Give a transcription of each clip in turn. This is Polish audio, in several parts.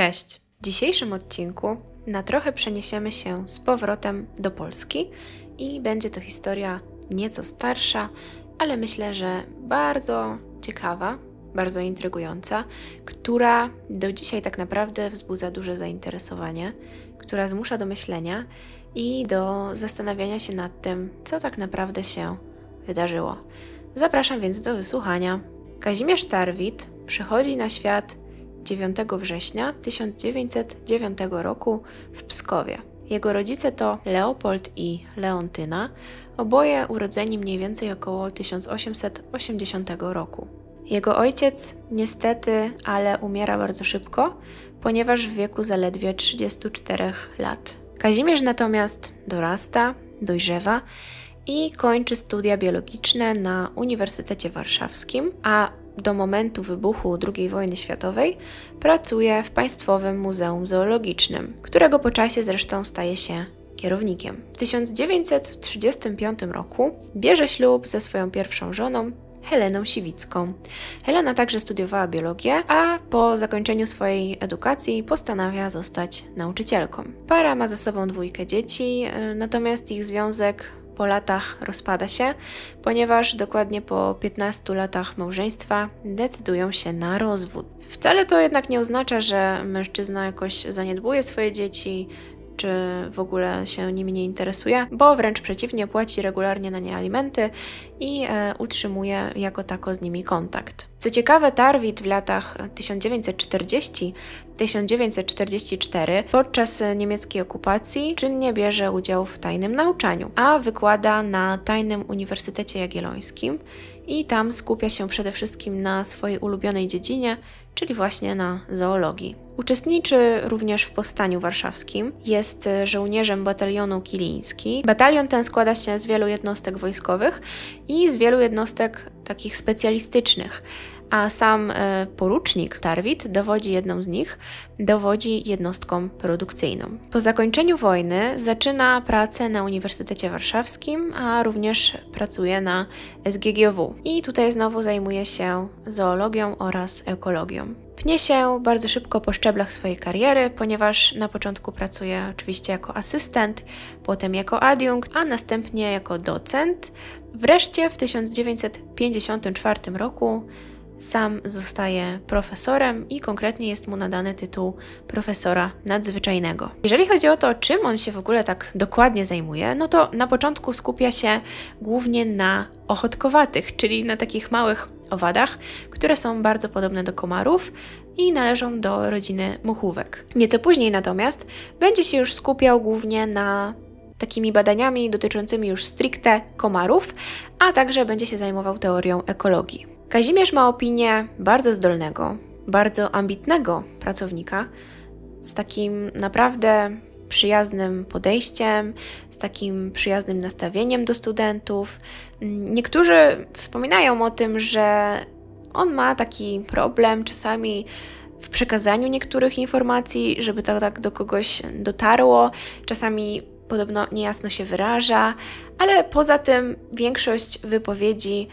Cześć! W dzisiejszym odcinku na trochę przeniesiemy się z powrotem do Polski i będzie to historia nieco starsza, ale myślę, że bardzo ciekawa, bardzo intrygująca, która do dzisiaj tak naprawdę wzbudza duże zainteresowanie, która zmusza do myślenia i do zastanawiania się nad tym, co tak naprawdę się wydarzyło. Zapraszam więc do wysłuchania. Kazimierz Tarwit przychodzi na świat 9 września 1909 roku w Pskowie. Jego rodzice to Leopold i Leontyna, oboje urodzeni mniej więcej około 1880 roku. Jego ojciec niestety, ale umiera bardzo szybko, ponieważ w wieku zaledwie 34 lat. Kazimierz natomiast dorasta, dojrzewa i kończy studia biologiczne na Uniwersytecie Warszawskim, a do momentu wybuchu II wojny światowej pracuje w Państwowym Muzeum Zoologicznym, którego po czasie zresztą staje się kierownikiem. W 1935 roku bierze ślub ze swoją pierwszą żoną, Heleną Siwicką. Helena także studiowała biologię, a po zakończeniu swojej edukacji postanawia zostać nauczycielką. Para ma ze sobą dwójkę dzieci, y, natomiast ich związek po latach rozpada się, ponieważ dokładnie po 15 latach małżeństwa decydują się na rozwód. Wcale to jednak nie oznacza, że mężczyzna jakoś zaniedbuje swoje dzieci, czy w ogóle się nimi nie interesuje, bo wręcz przeciwnie, płaci regularnie na nie alimenty i e, utrzymuje jako tako z nimi kontakt. Co ciekawe, Tarwit w latach 1940-1944 podczas niemieckiej okupacji czynnie bierze udział w tajnym nauczaniu, a wykłada na Tajnym Uniwersytecie Jagiellońskim i tam skupia się przede wszystkim na swojej ulubionej dziedzinie, czyli właśnie na zoologii. Uczestniczy również w powstaniu warszawskim, jest żołnierzem batalionu Kiliński. Batalion ten składa się z wielu jednostek wojskowych i z wielu jednostek takich specjalistycznych a sam e, porucznik Tarwit dowodzi jedną z nich, dowodzi jednostką produkcyjną. Po zakończeniu wojny zaczyna pracę na Uniwersytecie Warszawskim, a również pracuje na SGGW. I tutaj znowu zajmuje się zoologią oraz ekologią. Pnie się bardzo szybko po szczeblach swojej kariery, ponieważ na początku pracuje oczywiście jako asystent, potem jako adiunkt, a następnie jako docent. Wreszcie w 1954 roku sam zostaje profesorem i konkretnie jest mu nadany tytuł profesora nadzwyczajnego. Jeżeli chodzi o to, czym on się w ogóle tak dokładnie zajmuje, no to na początku skupia się głównie na ochotkowatych, czyli na takich małych owadach, które są bardzo podobne do komarów i należą do rodziny muchówek. Nieco później natomiast będzie się już skupiał głównie na takimi badaniami dotyczącymi już stricte komarów, a także będzie się zajmował teorią ekologii. Kazimierz ma opinię bardzo zdolnego, bardzo ambitnego pracownika, z takim naprawdę przyjaznym podejściem, z takim przyjaznym nastawieniem do studentów. Niektórzy wspominają o tym, że on ma taki problem czasami w przekazaniu niektórych informacji, żeby to tak do kogoś dotarło. Czasami podobno niejasno się wyraża, ale poza tym większość wypowiedzi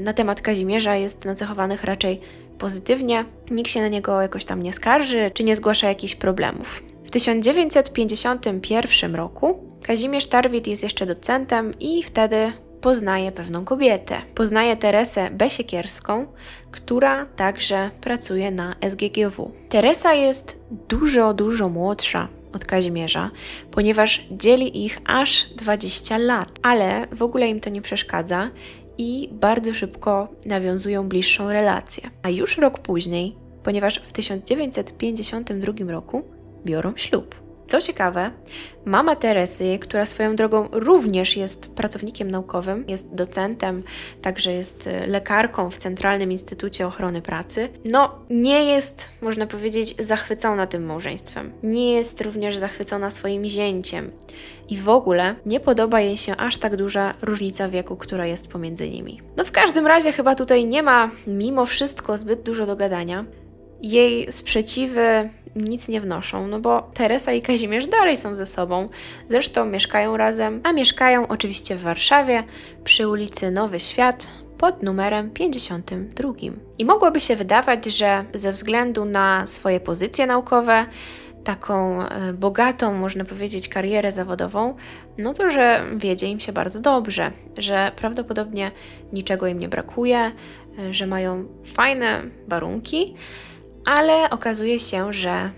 na temat Kazimierza jest nacechowanych raczej pozytywnie. Nikt się na niego jakoś tam nie skarży, czy nie zgłasza jakichś problemów. W 1951 roku Kazimierz Tarwit jest jeszcze docentem i wtedy poznaje pewną kobietę. Poznaje Teresę Besiekierską, która także pracuje na SGGW. Teresa jest dużo, dużo młodsza od Kazimierza, ponieważ dzieli ich aż 20 lat, ale w ogóle im to nie przeszkadza i bardzo szybko nawiązują bliższą relację. A już rok później, ponieważ w 1952 roku biorą ślub. Co ciekawe, mama Teresy, która swoją drogą również jest pracownikiem naukowym, jest docentem, także jest e, lekarką w Centralnym Instytucie Ochrony Pracy, no nie jest, można powiedzieć, zachwycona tym małżeństwem. Nie jest również zachwycona swoim zięciem. I w ogóle nie podoba jej się aż tak duża różnica wieku, która jest pomiędzy nimi. No w każdym razie chyba tutaj nie ma mimo wszystko zbyt dużo do gadania. Jej sprzeciwy nic nie wnoszą, no bo Teresa i Kazimierz dalej są ze sobą. Zresztą mieszkają razem, a mieszkają oczywiście w Warszawie przy ulicy Nowy Świat pod numerem 52. I mogłoby się wydawać, że ze względu na swoje pozycje naukowe, taką e, bogatą, można powiedzieć, karierę zawodową, no to że wiedzie im się bardzo dobrze, że prawdopodobnie niczego im nie brakuje, e, że mają fajne warunki, ale okazuje się, że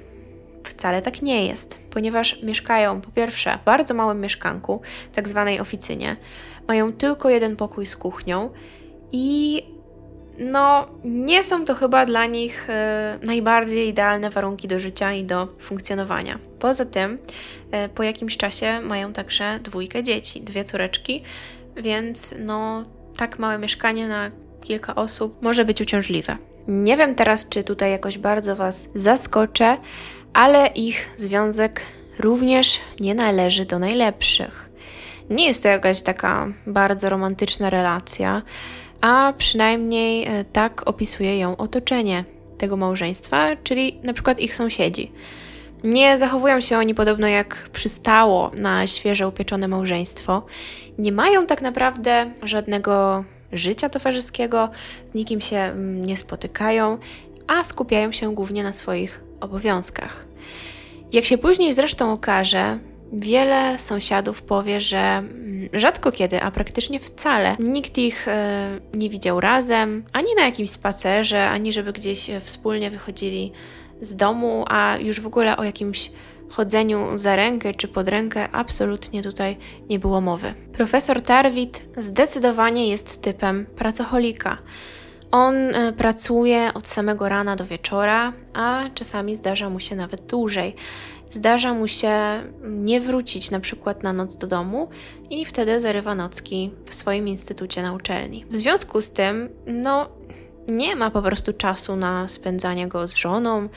wcale tak nie jest, ponieważ mieszkają po pierwsze w bardzo małym mieszkanku, tak zwanej oficynie, mają tylko jeden pokój z kuchnią i no, nie są to chyba dla nich y, najbardziej idealne warunki do życia i do funkcjonowania. Poza tym, y, po jakimś czasie mają także dwójkę dzieci, dwie córeczki, więc no, tak małe mieszkanie na kilka osób może być uciążliwe. Nie wiem teraz, czy tutaj jakoś bardzo Was zaskoczę, ale ich związek również nie należy do najlepszych. Nie jest to jakaś taka bardzo romantyczna relacja, a przynajmniej e, tak opisuje ją otoczenie tego małżeństwa, czyli na przykład ich sąsiedzi. Nie zachowują się oni podobno jak przystało na świeże upieczone małżeństwo. Nie mają tak naprawdę żadnego życia towarzyskiego, z nikim się mm, nie spotykają, a skupiają się głównie na swoich obowiązkach. Jak się później zresztą okaże, wiele sąsiadów powie, że mm, rzadko kiedy, a praktycznie wcale, nikt ich e, nie widział razem, ani na jakimś spacerze, ani żeby gdzieś wspólnie wychodzili z domu, a już w ogóle o jakimś chodzeniu za rękę czy pod rękę absolutnie tutaj nie było mowy. Profesor Tarwit zdecydowanie jest typem pracocholika. On e, pracuje od samego rana do wieczora, a czasami zdarza mu się nawet dłużej. Zdarza mu się nie wrócić na przykład na noc do domu i wtedy zarywa nocki w swoim instytucie na uczelni. W związku z tym, no, nie ma po prostu czasu na spędzanie go z żoną,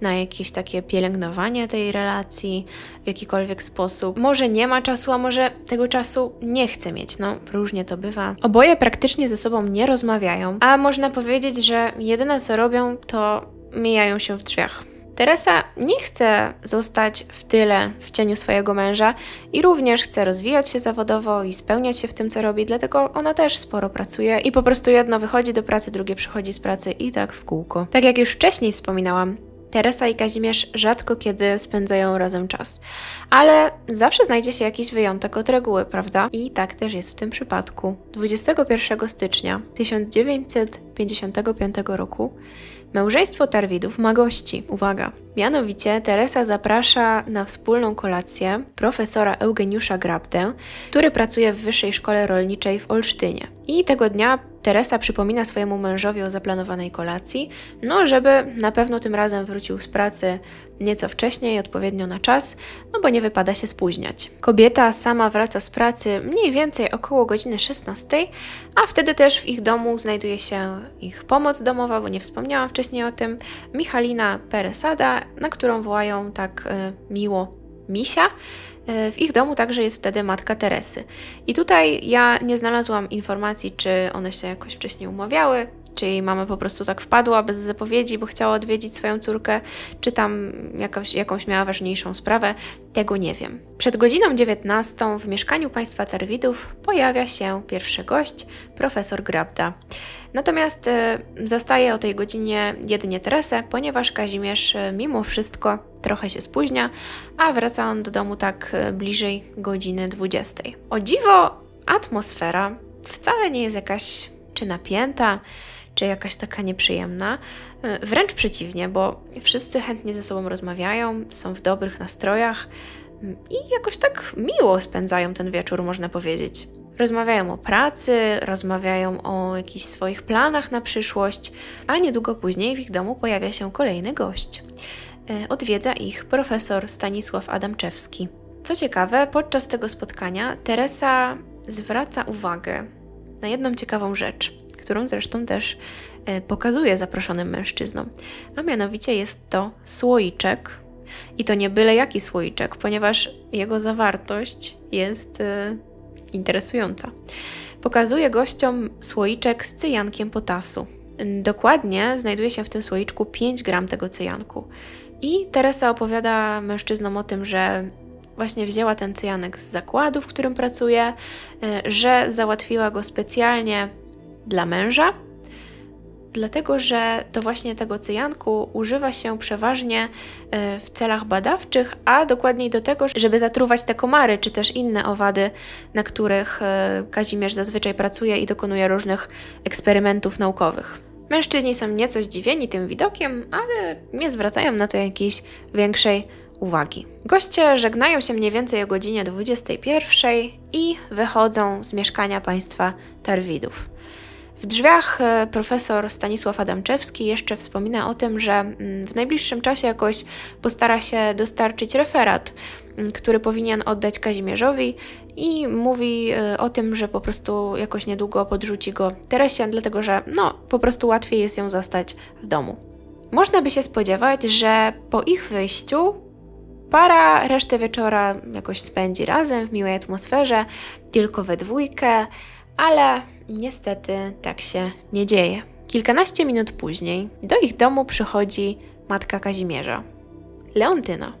na jakieś takie pielęgnowanie tej relacji w jakikolwiek sposób. Może nie ma czasu, a może tego czasu nie chce mieć, no różnie to bywa. Oboje praktycznie ze sobą nie rozmawiają, a można powiedzieć, że jedyne co robią to mijają się w drzwiach. Teresa nie chce zostać w tyle w cieniu swojego męża i również chce rozwijać się zawodowo i spełniać się w tym, co robi, dlatego ona też sporo pracuje i po prostu jedno wychodzi do pracy, drugie przychodzi z pracy i tak w kółko. Tak jak już wcześniej wspominałam, Teresa i Kazimierz rzadko kiedy spędzają razem czas, ale zawsze znajdzie się jakiś wyjątek od reguły, prawda? I tak też jest w tym przypadku. 21 stycznia 1955 roku Małżeństwo Tarwidów ma gości. Uwaga! Mianowicie Teresa zaprasza na wspólną kolację profesora Eugeniusza Grabdę, który pracuje w Wyższej Szkole Rolniczej w Olsztynie. I tego dnia Teresa przypomina swojemu mężowi o zaplanowanej kolacji, no żeby na pewno tym razem wrócił z pracy nieco wcześniej, odpowiednio na czas, no bo nie wypada się spóźniać. Kobieta sama wraca z pracy mniej więcej około godziny 16, a wtedy też w ich domu znajduje się ich pomoc domowa, bo nie wspomniałam wcześniej o tym, Michalina Peresada, na którą wołają tak y, miło Misia. E, w ich domu także jest wtedy matka Teresy. I tutaj ja nie znalazłam informacji, czy one się jakoś wcześniej umawiały, czy jej mama po prostu tak wpadła bez zapowiedzi, bo chciała odwiedzić swoją córkę, czy tam jakąś, jakąś miała ważniejszą sprawę, tego nie wiem. Przed godziną 19 w mieszkaniu państwa Terwidów pojawia się pierwszy gość, profesor Grabda. Natomiast e, zastaje o tej godzinie jedynie Teresę, ponieważ Kazimierz e, mimo wszystko trochę się spóźnia, a wraca on do domu tak e, bliżej godziny 20. O dziwo, atmosfera wcale nie jest jakaś czy napięta, czy jakaś taka nieprzyjemna. Wręcz przeciwnie, bo wszyscy chętnie ze sobą rozmawiają, są w dobrych nastrojach mm, i jakoś tak miło spędzają ten wieczór, można powiedzieć. Rozmawiają o pracy, rozmawiają o jakichś swoich planach na przyszłość, a niedługo później w ich domu pojawia się kolejny gość. E, odwiedza ich profesor Stanisław Adamczewski. Co ciekawe, podczas tego spotkania Teresa zwraca uwagę na jedną ciekawą rzecz, którą zresztą też e, pokazuje zaproszonym mężczyznom. A mianowicie jest to słoiczek. I to nie byle jaki słoiczek, ponieważ jego zawartość jest e, interesująca. Pokazuje gościom słoiczek z cyjankiem potasu. Dokładnie znajduje się w tym słoiczku 5 gram tego cyjanku. I Teresa opowiada mężczyznom o tym, że właśnie wzięła ten cyjanek z zakładu, w którym pracuje, e, że załatwiła go specjalnie dla męża, dlatego że to właśnie tego cyjanku używa się przeważnie e, w celach badawczych, a dokładniej do tego, żeby zatruwać te komary czy też inne owady, na których e, Kazimierz zazwyczaj pracuje i dokonuje różnych eksperymentów naukowych. Mężczyźni są nieco zdziwieni tym widokiem, ale nie zwracają na to jakiejś większej uwagi. Goście żegnają się mniej więcej o godzinie 21 i wychodzą z mieszkania państwa Tarwidów. W drzwiach e, profesor Stanisław Adamczewski jeszcze wspomina o tym, że mm, w najbliższym czasie jakoś postara się dostarczyć referat, mm, który powinien oddać Kazimierzowi i mówi e, o tym, że po prostu jakoś niedługo podrzuci go Teresie, dlatego że no, po prostu łatwiej jest ją zastać w domu. Można by się spodziewać, że po ich wyjściu para resztę wieczora jakoś spędzi razem w miłej atmosferze, tylko we dwójkę, ale niestety tak się nie dzieje. Kilkanaście minut później do ich domu przychodzi matka Kazimierza, Leontyna.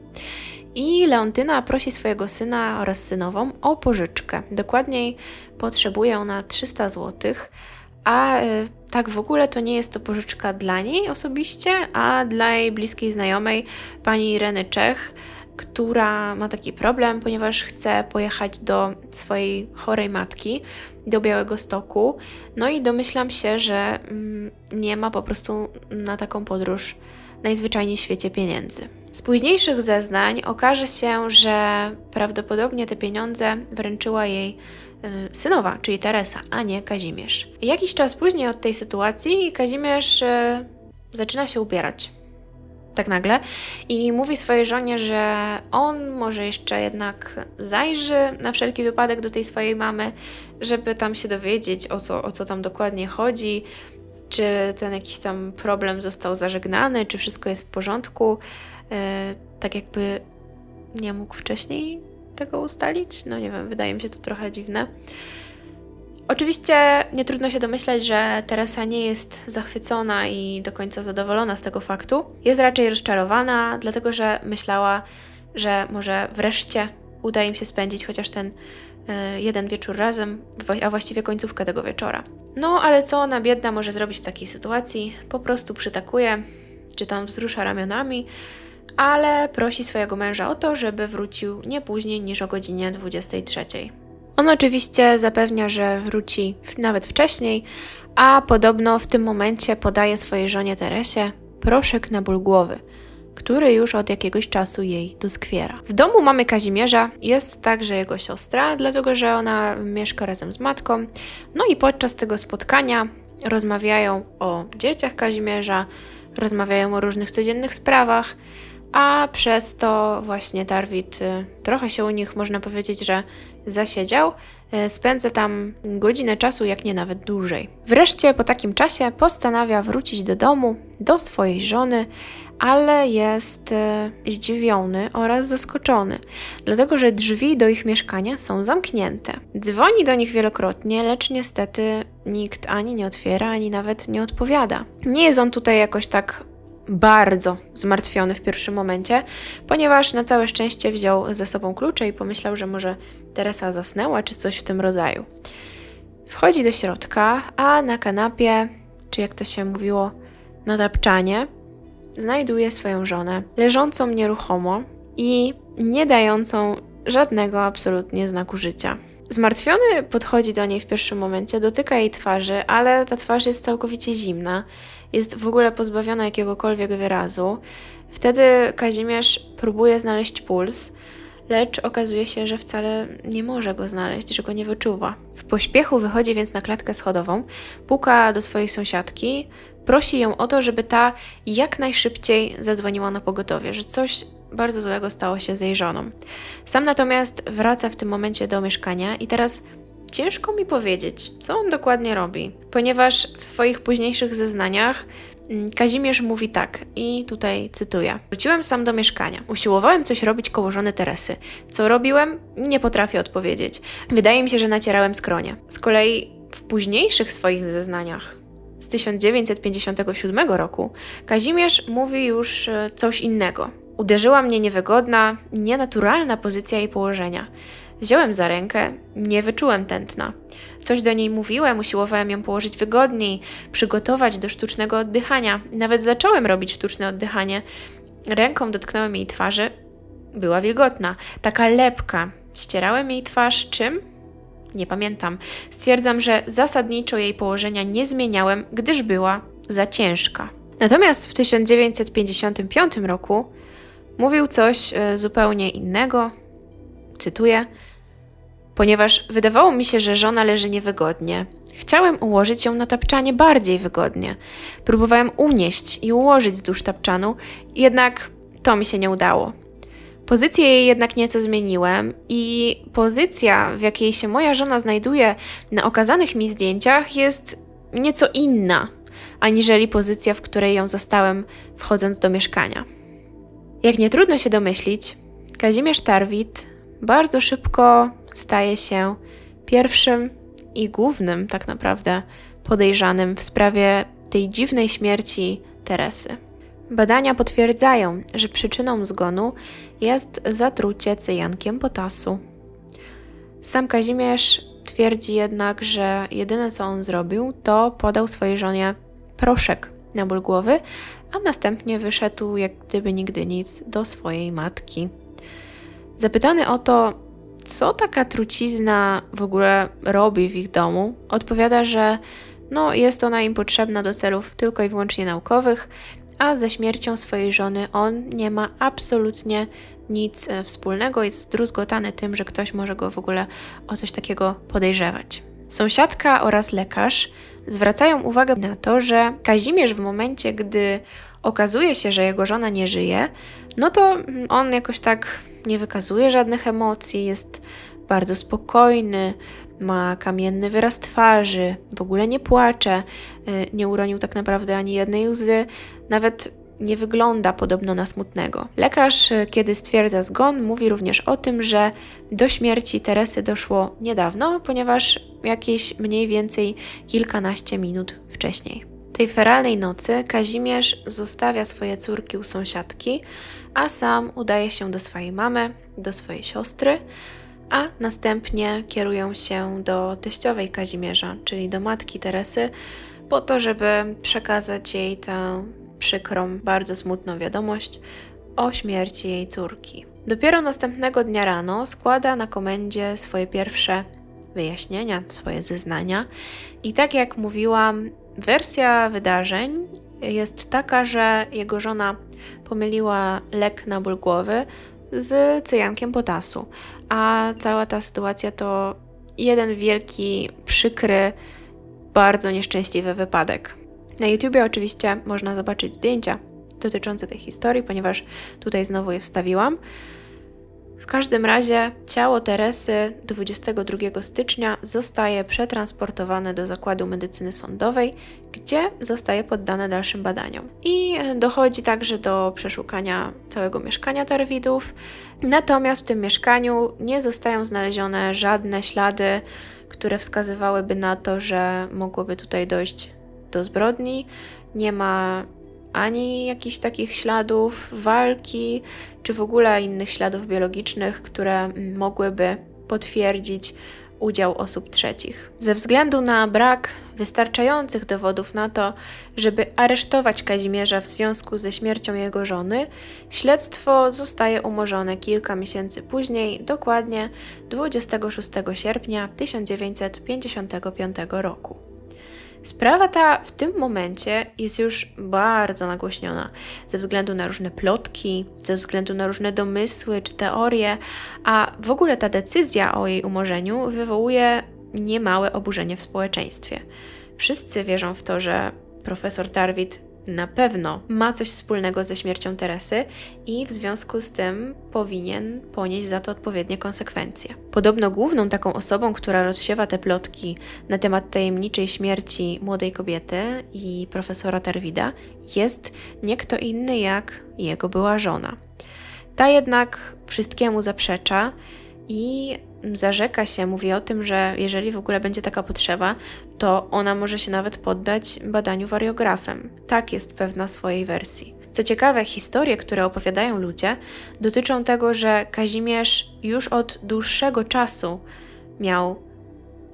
I Leontyna prosi swojego syna oraz synową o pożyczkę. Dokładniej potrzebuje ona 300 zł, a y, tak w ogóle to nie jest to pożyczka dla niej osobiście, a dla jej bliskiej znajomej, pani Ireny Czech, która ma taki problem, ponieważ chce pojechać do swojej chorej matki, do Białego Stoku. No i domyślam się, że mm, nie ma po prostu na taką podróż najzwyczajniej w świecie pieniędzy. Z późniejszych zeznań okaże się, że prawdopodobnie te pieniądze wręczyła jej y, synowa, czyli Teresa, a nie Kazimierz. Jakiś czas później od tej sytuacji Kazimierz y, zaczyna się ubierać tak nagle i mówi swojej żonie, że on może jeszcze jednak zajrzy na wszelki wypadek do tej swojej mamy, żeby tam się dowiedzieć o co, o co tam dokładnie chodzi, czy ten jakiś tam problem został zażegnany, czy wszystko jest w porządku. Yy, tak jakby nie mógł wcześniej tego ustalić. No nie wiem, wydaje mi się to trochę dziwne. Oczywiście nie trudno się domyślać, że Teresa nie jest zachwycona i do końca zadowolona z tego faktu. Jest raczej rozczarowana, dlatego że myślała, że może wreszcie uda im się spędzić chociaż ten y, jeden wieczór razem, a właściwie końcówkę tego wieczora. No, ale co ona biedna może zrobić w takiej sytuacji? Po prostu przytakuje, czy tam wzrusza ramionami, ale prosi swojego męża o to, żeby wrócił nie później niż o godzinie 23. On oczywiście zapewnia, że wróci nawet wcześniej, a podobno w tym momencie podaje swojej żonie Teresie proszek na ból głowy, który już od jakiegoś czasu jej doskwiera. W domu mamy Kazimierza, jest także jego siostra, dlatego że ona mieszka razem z matką. No i podczas tego spotkania rozmawiają o dzieciach Kazimierza, rozmawiają o różnych codziennych sprawach, a przez to właśnie Darwid y, trochę się u nich, można powiedzieć, że zasiedział, y, spędza tam godzinę czasu, jak nie nawet dłużej. Wreszcie po takim czasie postanawia wrócić do domu, do swojej żony, ale jest y, zdziwiony oraz zaskoczony, dlatego że drzwi do ich mieszkania są zamknięte. Dzwoni do nich wielokrotnie, lecz niestety nikt ani nie otwiera, ani nawet nie odpowiada. Nie jest on tutaj jakoś tak bardzo zmartwiony w pierwszym momencie, ponieważ na całe szczęście wziął ze sobą klucze i pomyślał, że może Teresa zasnęła czy coś w tym rodzaju. Wchodzi do środka, a na kanapie, czy jak to się mówiło, na tapczanie, znajduje swoją żonę, leżącą nieruchomo i nie dającą żadnego absolutnie znaku życia. Zmartwiony podchodzi do niej w pierwszym momencie, dotyka jej twarzy, ale ta twarz jest całkowicie zimna, jest w ogóle pozbawiona jakiegokolwiek wyrazu. Wtedy Kazimierz próbuje znaleźć puls, lecz okazuje się, że wcale nie może go znaleźć, że go nie wyczuwa. W pośpiechu wychodzi więc na klatkę schodową, puka do swojej sąsiadki, prosi ją o to, żeby ta jak najszybciej zadzwoniła na pogotowie, że coś bardzo złego stało się z jej żoną. Sam natomiast wraca w tym momencie do mieszkania i teraz ciężko mi powiedzieć, co on dokładnie robi, ponieważ w swoich późniejszych zeznaniach mm, Kazimierz mówi tak, i tutaj cytuję: Wróciłem sam do mieszkania. Usiłowałem coś robić koło żony Teresy. Co robiłem? Nie potrafię odpowiedzieć. Wydaje mi się, że nacierałem skronie. Z kolei w późniejszych swoich zeznaniach z 1957 roku Kazimierz mówi już e, coś innego. Uderzyła mnie niewygodna, nienaturalna pozycja jej położenia. Wziąłem za rękę, nie wyczułem tętna. Coś do niej mówiłem, usiłowałem ją położyć wygodniej, przygotować do sztucznego oddychania. Nawet zacząłem robić sztuczne oddychanie. Ręką dotknąłem jej twarzy. Była wilgotna, taka lepka. Ścierałem jej twarz czym? Nie pamiętam. Stwierdzam, że zasadniczo jej położenia nie zmieniałem, gdyż była za ciężka. Natomiast w 1955 roku mówił coś e, zupełnie innego. Cytuję: Ponieważ wydawało mi się, że żona leży niewygodnie, chciałem ułożyć ją na tapczanie bardziej wygodnie. Próbowałem unieść i ułożyć wzdłuż tapczanu, jednak to mi się nie udało. Pozycję jej jednak nieco zmieniłem i pozycja, w jakiej się moja żona znajduje na okazanych mi zdjęciach, jest nieco inna, aniżeli pozycja, w której ją zastałem wchodząc do mieszkania. Jak nie trudno się domyślić, Kazimierz Tarwit bardzo szybko staje się pierwszym i głównym, tak naprawdę, podejrzanym w sprawie tej dziwnej śmierci Teresy. Badania potwierdzają, że przyczyną zgonu jest zatrucie cyjankiem potasu. Sam Kazimierz twierdzi jednak, że jedyne co on zrobił, to podał swojej żonie proszek na ból głowy, a następnie wyszedł jak gdyby nigdy nic do swojej matki. Zapytany o to, co taka trucizna w ogóle robi w ich domu, odpowiada, że no, jest ona im potrzebna do celów tylko i wyłącznie naukowych, a ze śmiercią swojej żony on nie ma absolutnie nic e, wspólnego, jest zdruzgotany tym, że ktoś może go w ogóle o coś takiego podejrzewać. Sąsiadka oraz lekarz zwracają uwagę na to, że Kazimierz w momencie, gdy okazuje się, że jego żona nie żyje, no to on jakoś tak nie wykazuje żadnych emocji, jest bardzo spokojny, ma kamienny wyraz twarzy, w ogóle nie płacze, y, nie uronił tak naprawdę ani jednej łzy, nawet nie wygląda podobno na smutnego. Lekarz, y, kiedy stwierdza zgon, mówi również o tym, że do śmierci Teresy doszło niedawno, ponieważ jakieś mniej więcej kilkanaście minut wcześniej. Tej feralnej nocy Kazimierz zostawia swoje córki u sąsiadki, a sam udaje się do swojej mamy, do swojej siostry, a następnie kierują się do teściowej Kazimierza, czyli do matki Teresy, po to, żeby przekazać jej tę przykrą, bardzo smutną wiadomość o śmierci jej córki. Dopiero następnego dnia rano składa na komendzie swoje pierwsze wyjaśnienia, swoje zeznania i tak jak mówiłam, wersja wydarzeń jest taka, że jego żona pomyliła lek na ból głowy z cyjankiem potasu, a cała ta sytuacja to jeden wielki, przykry, bardzo nieszczęśliwy wypadek. Na YouTubie oczywiście można zobaczyć zdjęcia dotyczące tej historii, ponieważ tutaj znowu je wstawiłam. W każdym razie ciało Teresy 22 stycznia zostaje przetransportowane do Zakładu Medycyny Sądowej, gdzie zostaje poddane dalszym badaniom. I dochodzi także do przeszukania całego mieszkania Tarwidów. Natomiast w tym mieszkaniu nie zostają znalezione żadne ślady, które wskazywałyby na to, że mogłoby tutaj dojść do zbrodni. Nie ma ani jakichś takich śladów walki, czy w ogóle innych śladów biologicznych, które mogłyby potwierdzić udział osób trzecich. Ze względu na brak wystarczających dowodów na to, żeby aresztować Kazimierza w związku ze śmiercią jego żony, śledztwo zostaje umorzone kilka miesięcy później, dokładnie 26 sierpnia 1955 roku. Sprawa ta w tym momencie jest już bardzo nagłośniona ze względu na różne plotki, ze względu na różne domysły czy teorie, a w ogóle ta decyzja o jej umorzeniu wywołuje niemałe oburzenie w społeczeństwie. Wszyscy wierzą w to, że profesor Tarwit na pewno ma coś wspólnego ze śmiercią Teresy i w związku z tym powinien ponieść za to odpowiednie konsekwencje. Podobno główną taką osobą, która rozsiewa te plotki na temat tajemniczej śmierci młodej kobiety i profesora Tarwida jest nie kto inny jak jego była żona. Ta jednak wszystkiemu zaprzecza i zarzeka się, mówi o tym, że jeżeli w ogóle będzie taka potrzeba, to ona może się nawet poddać badaniu wariografem. Tak jest pewna swojej wersji. Co ciekawe, historie, które opowiadają ludzie, dotyczą tego, że Kazimierz już od dłuższego czasu miał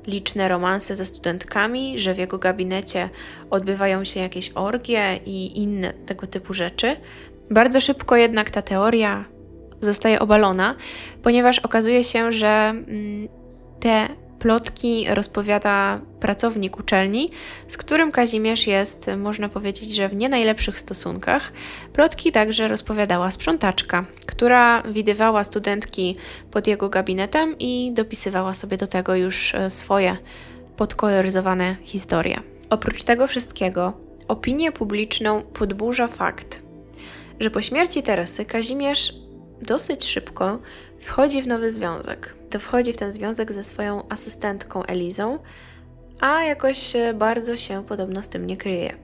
liczne romanse ze studentkami, że w jego gabinecie odbywają się jakieś orgie i inne tego typu rzeczy. Bardzo szybko jednak ta teoria zostaje obalona, ponieważ okazuje się, że mm, te plotki rozpowiada pracownik uczelni, z którym Kazimierz jest, można powiedzieć, że w nie najlepszych stosunkach. Plotki także rozpowiadała sprzątaczka, która widywała studentki pod jego gabinetem i dopisywała sobie do tego już e, swoje podkoloryzowane historie. Oprócz tego wszystkiego, opinię publiczną podburza fakt, że po śmierci Teresy Kazimierz dosyć szybko wchodzi w nowy związek. To wchodzi w ten związek ze swoją asystentką Elizą, a jakoś bardzo się podobno z tym nie kryje.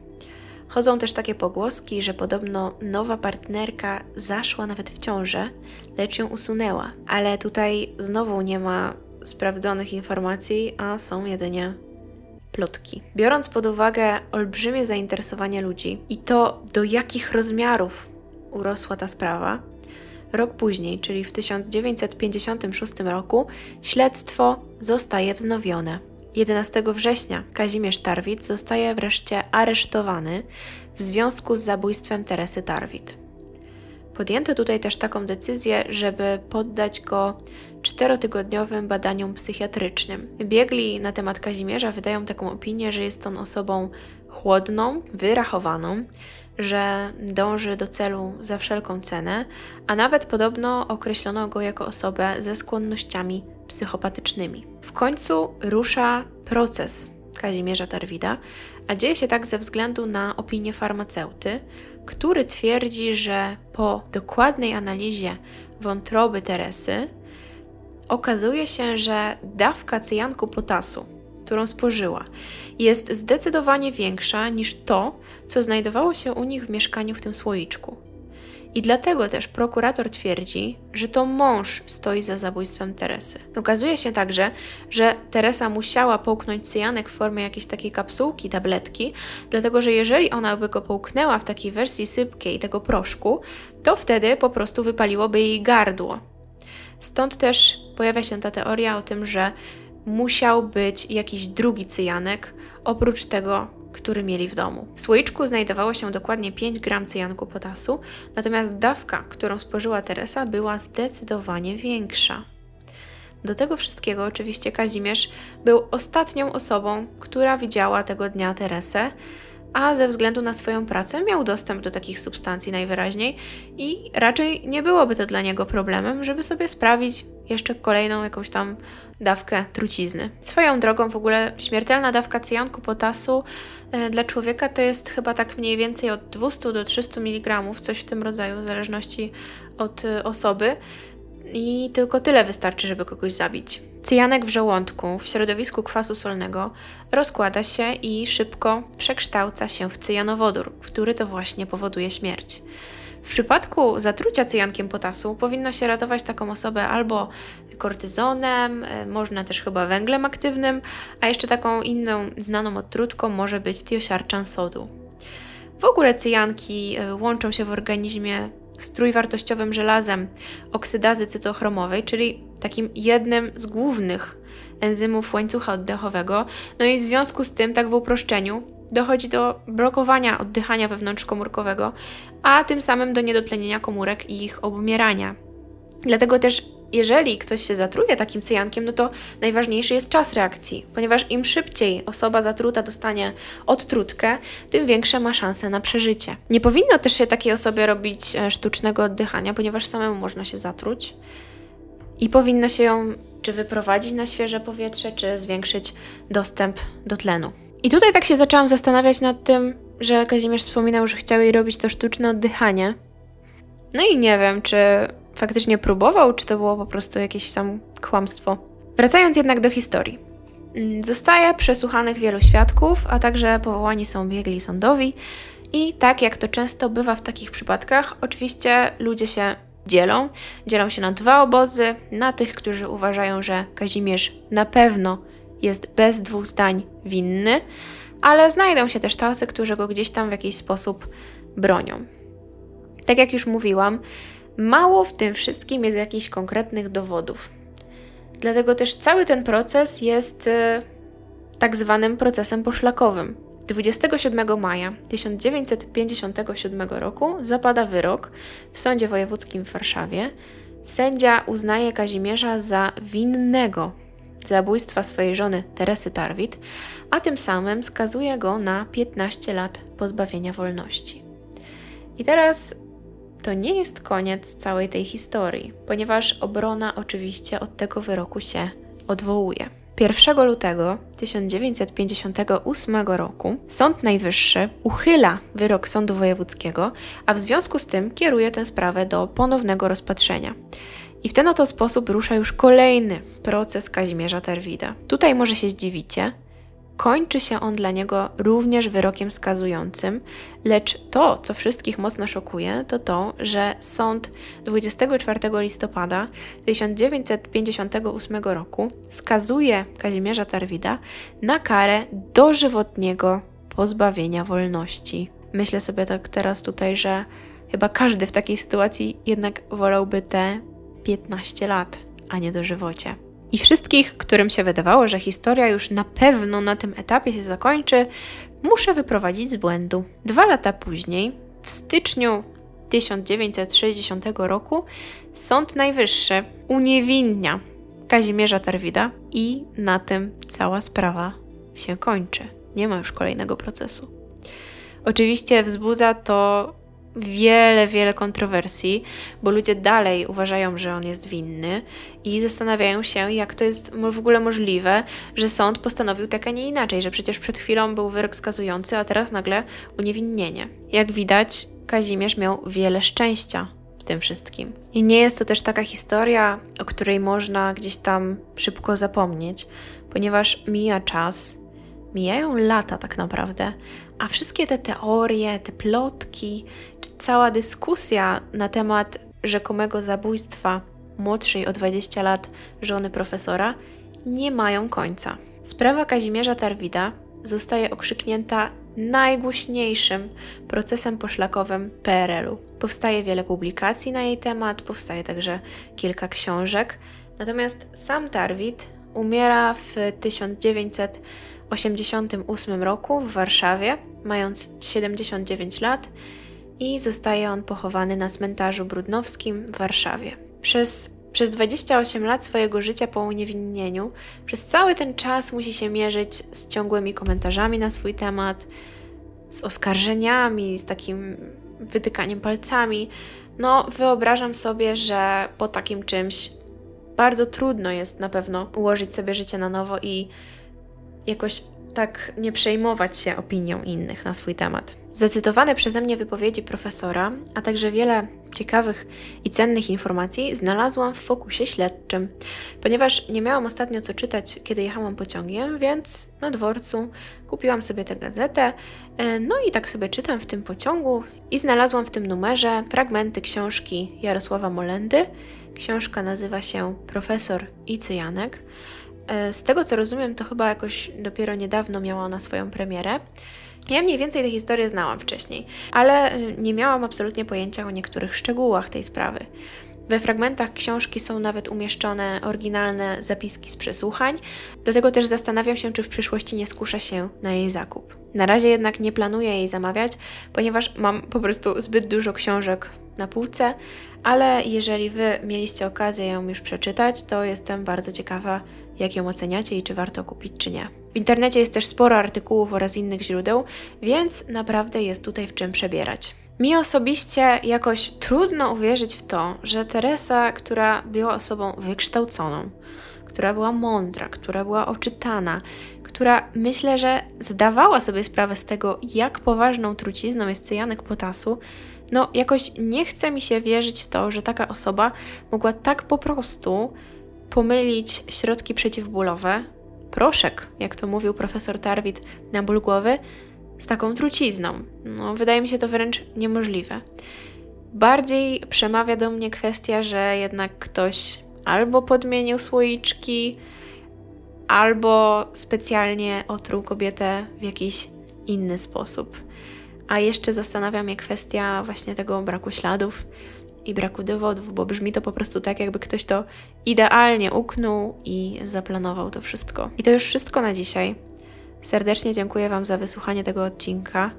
Chodzą też takie pogłoski, że podobno nowa partnerka zaszła nawet w ciążę, lecz ją usunęła. Ale tutaj znowu nie ma sprawdzonych informacji, a są jedynie plotki. Biorąc pod uwagę olbrzymie zainteresowanie ludzi i to, do jakich rozmiarów urosła ta sprawa, Rok później, czyli w 1956 roku, śledztwo zostaje wznowione. 11 września Kazimierz Tarwit zostaje wreszcie aresztowany w związku z zabójstwem Teresy Tarwit. Podjęto tutaj też taką decyzję, żeby poddać go czterotygodniowym badaniom psychiatrycznym. Biegli na temat Kazimierza wydają taką opinię, że jest on osobą chłodną, wyrachowaną, że dąży do celu za wszelką cenę, a nawet podobno określono go jako osobę ze skłonnościami psychopatycznymi. W końcu rusza proces Kazimierza Tarwida, a dzieje się tak ze względu na opinię farmaceuty, który twierdzi, że po dokładnej analizie wątroby Teresy okazuje się, że dawka cyjanku potasu, którą spożyła, jest zdecydowanie większa niż to, co znajdowało się u nich w mieszkaniu w tym słoiczku. I dlatego też prokurator twierdzi, że to mąż stoi za zabójstwem Teresy. Okazuje się także, że Teresa musiała połknąć cyjanek w formie jakiejś takiej kapsułki, tabletki, dlatego że jeżeli ona by go połknęła w takiej wersji sypkiej tego proszku, to wtedy po prostu wypaliłoby jej gardło. Stąd też pojawia się ta teoria o tym, że musiał być jakiś drugi cyjanek, oprócz tego, który mieli w domu. W słoiczku znajdowało się dokładnie 5 gram cyjanku potasu, natomiast dawka, którą spożyła Teresa, była zdecydowanie większa. Do tego wszystkiego oczywiście Kazimierz był ostatnią osobą, która widziała tego dnia Teresę, a ze względu na swoją pracę miał dostęp do takich substancji najwyraźniej i raczej nie byłoby to dla niego problemem, żeby sobie sprawić jeszcze kolejną jakąś tam dawkę trucizny. Swoją drogą w ogóle śmiertelna dawka cyjanku potasu e, dla człowieka to jest chyba tak mniej więcej od 200 do 300 mg, coś w tym rodzaju, w zależności od e, osoby. I tylko tyle wystarczy, żeby kogoś zabić. Cyjanek w żołądku w środowisku kwasu solnego rozkłada się i szybko przekształca się w cyjanowodór, który to właśnie powoduje śmierć. W przypadku zatrucia cyjankiem potasu powinno się ratować taką osobę albo kortyzonem, e, można też chyba węglem aktywnym, a jeszcze taką inną znaną odtrutką może być tiosiarczan sodu. W ogóle cyjanki e, łączą się w organizmie z trójwartościowym żelazem oksydazy cytochromowej, czyli takim jednym z głównych enzymów łańcucha oddechowego. No i w związku z tym, tak w uproszczeniu, dochodzi do blokowania oddychania wewnątrzkomórkowego, a tym samym do niedotlenienia komórek i ich obumierania. Dlatego też jeżeli ktoś się zatruje takim cyjankiem, no to najważniejszy jest czas reakcji, ponieważ im szybciej osoba zatruta dostanie odtrutkę, tym większe ma szanse na przeżycie. Nie powinno też się takiej osobie robić e, sztucznego oddychania, ponieważ samemu można się zatruć i powinno się ją czy wyprowadzić na świeże powietrze, czy zwiększyć dostęp do tlenu. I tutaj tak się zaczęłam zastanawiać nad tym, że Kazimierz wspominał, że chciał jej robić to sztuczne oddychanie. No i nie wiem, czy faktycznie próbował, czy to było po prostu jakieś sam kłamstwo. Wracając jednak do historii. Mm, zostaje przesłuchanych wielu świadków, a także powołani są biegli sądowi. I tak jak to często bywa w takich przypadkach, oczywiście ludzie się dzielą. Dzielą się na dwa obozy: na tych, którzy uważają, że Kazimierz na pewno jest bez dwóch zdań winny, ale znajdą się też tacy, którzy go gdzieś tam w jakiś sposób bronią. Tak jak już mówiłam, mało w tym wszystkim jest jakichś konkretnych dowodów. Dlatego też cały ten proces jest e, tak zwanym procesem poszlakowym. 27 maja 1957 roku zapada wyrok w Sądzie Wojewódzkim w Warszawie. Sędzia uznaje Kazimierza za winnego zabójstwa swojej żony Teresy Tarwit, a tym samym skazuje go na 15 lat pozbawienia wolności. I teraz to nie jest koniec całej tej historii, ponieważ obrona oczywiście od tego wyroku się odwołuje. 1 lutego 1958 roku Sąd Najwyższy uchyla wyrok Sądu Wojewódzkiego, a w związku z tym kieruje tę sprawę do ponownego rozpatrzenia. I w ten oto sposób rusza już kolejny proces Kazimierza Terwida. Tutaj może się zdziwicie, Kończy się on dla niego również wyrokiem skazującym, lecz to, co wszystkich mocno szokuje, to to, że sąd 24 listopada 1958 roku skazuje Kazimierza Tarwida na karę dożywotniego pozbawienia wolności. Myślę sobie tak teraz tutaj, że chyba każdy w takiej sytuacji jednak wolałby te 15 lat, a nie dożywocie. I wszystkich, którym się wydawało, że historia już na pewno na tym etapie się zakończy, muszę wyprowadzić z błędu. Dwa lata później, w styczniu 1960 roku, Sąd Najwyższy uniewinnia Kazimierza Tarwida i na tym cała sprawa się kończy. Nie ma już kolejnego procesu. Oczywiście wzbudza to wiele, wiele kontrowersji, bo ludzie dalej uważają, że on jest winny i zastanawiają się, jak to jest w ogóle możliwe, że sąd postanowił tak, a nie inaczej, że przecież przed chwilą był wyrok skazujący, a teraz nagle uniewinnienie. Jak widać, Kazimierz miał wiele szczęścia w tym wszystkim. I nie jest to też taka historia, o której można gdzieś tam szybko zapomnieć, ponieważ mija czas, mijają lata tak naprawdę, a wszystkie te teorie, te plotki, czy cała dyskusja na temat rzekomego zabójstwa młodszej o 20 lat żony profesora nie mają końca. Sprawa Kazimierza Tarwida zostaje okrzyknięta najgłośniejszym procesem poszlakowym PRL-u. Powstaje wiele publikacji na jej temat, powstaje także kilka książek. Natomiast sam Tarwid umiera w 1900 1988 roku w Warszawie, mając 79 lat, i zostaje on pochowany na cmentarzu brudnowskim w Warszawie. Przez, przez 28 lat swojego życia po uniewinnieniu, przez cały ten czas musi się mierzyć z ciągłymi komentarzami na swój temat, z oskarżeniami, z takim wytykaniem palcami. No, wyobrażam sobie, że po takim czymś bardzo trudno jest na pewno ułożyć sobie życie na nowo i jakoś tak nie przejmować się opinią innych na swój temat. Zacytowane przeze mnie wypowiedzi profesora, a także wiele ciekawych i cennych informacji znalazłam w fokusie śledczym, ponieważ nie miałam ostatnio co czytać, kiedy jechałam pociągiem, więc na dworcu kupiłam sobie tę gazetę, e, no i tak sobie czytam w tym pociągu i znalazłam w tym numerze fragmenty książki Jarosława Molendy. Książka nazywa się Profesor i Cyjanek. E, z tego co rozumiem, to chyba jakoś dopiero niedawno miała ona swoją premierę. Ja mniej więcej tę historię znałam wcześniej, ale e, nie miałam absolutnie pojęcia o niektórych szczegółach tej sprawy. We fragmentach książki są nawet umieszczone oryginalne zapiski z przesłuchań, dlatego też zastanawiam się, czy w przyszłości nie skuszę się na jej zakup. Na razie jednak nie planuję jej zamawiać, ponieważ mam po prostu zbyt dużo książek na półce, ale jeżeli Wy mieliście okazję ją już przeczytać, to jestem bardzo ciekawa, jak ją oceniacie i czy warto kupić, czy nie. W internecie jest też sporo artykułów oraz innych źródeł, więc naprawdę jest tutaj w czym przebierać. Mi osobiście jakoś trudno uwierzyć w to, że Teresa, która była osobą wykształconą, która była mądra, która była oczytana, która myślę, że zdawała sobie sprawę z tego, jak poważną trucizną jest cyjanek potasu, no jakoś nie chce mi się wierzyć w to, że taka osoba mogła tak po prostu pomylić środki przeciwbólowe, proszek, jak to mówił profesor Tarwit, na ból głowy, z taką trucizną. No, wydaje mi się to wręcz niemożliwe. Bardziej przemawia do mnie kwestia, że jednak ktoś albo podmienił słoiczki, albo specjalnie otruł kobietę w jakiś inny sposób. A jeszcze zastanawia mnie kwestia właśnie tego braku śladów i braku dowodów, bo brzmi to po prostu tak, jakby ktoś to idealnie uknął i zaplanował to wszystko. I to już wszystko na dzisiaj. Serdecznie dziękuję Wam za wysłuchanie tego odcinka.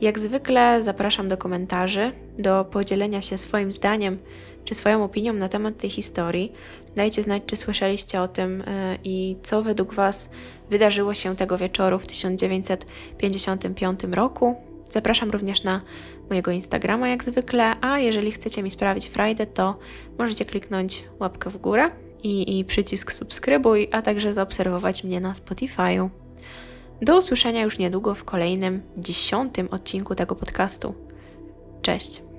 Jak zwykle zapraszam do komentarzy, do podzielenia się swoim zdaniem czy swoją opinią na temat tej historii. Dajcie znać, czy słyszeliście o tym yy, i co według Was wydarzyło się tego wieczoru w 1955 roku. Zapraszam również na mojego Instagrama jak zwykle, a jeżeli chcecie mi sprawić frajdę, to możecie kliknąć łapkę w górę i, i przycisk subskrybuj, a także zaobserwować mnie na Spotify'u. Do usłyszenia już niedługo w kolejnym, dziesiątym odcinku tego podcastu. Cześć!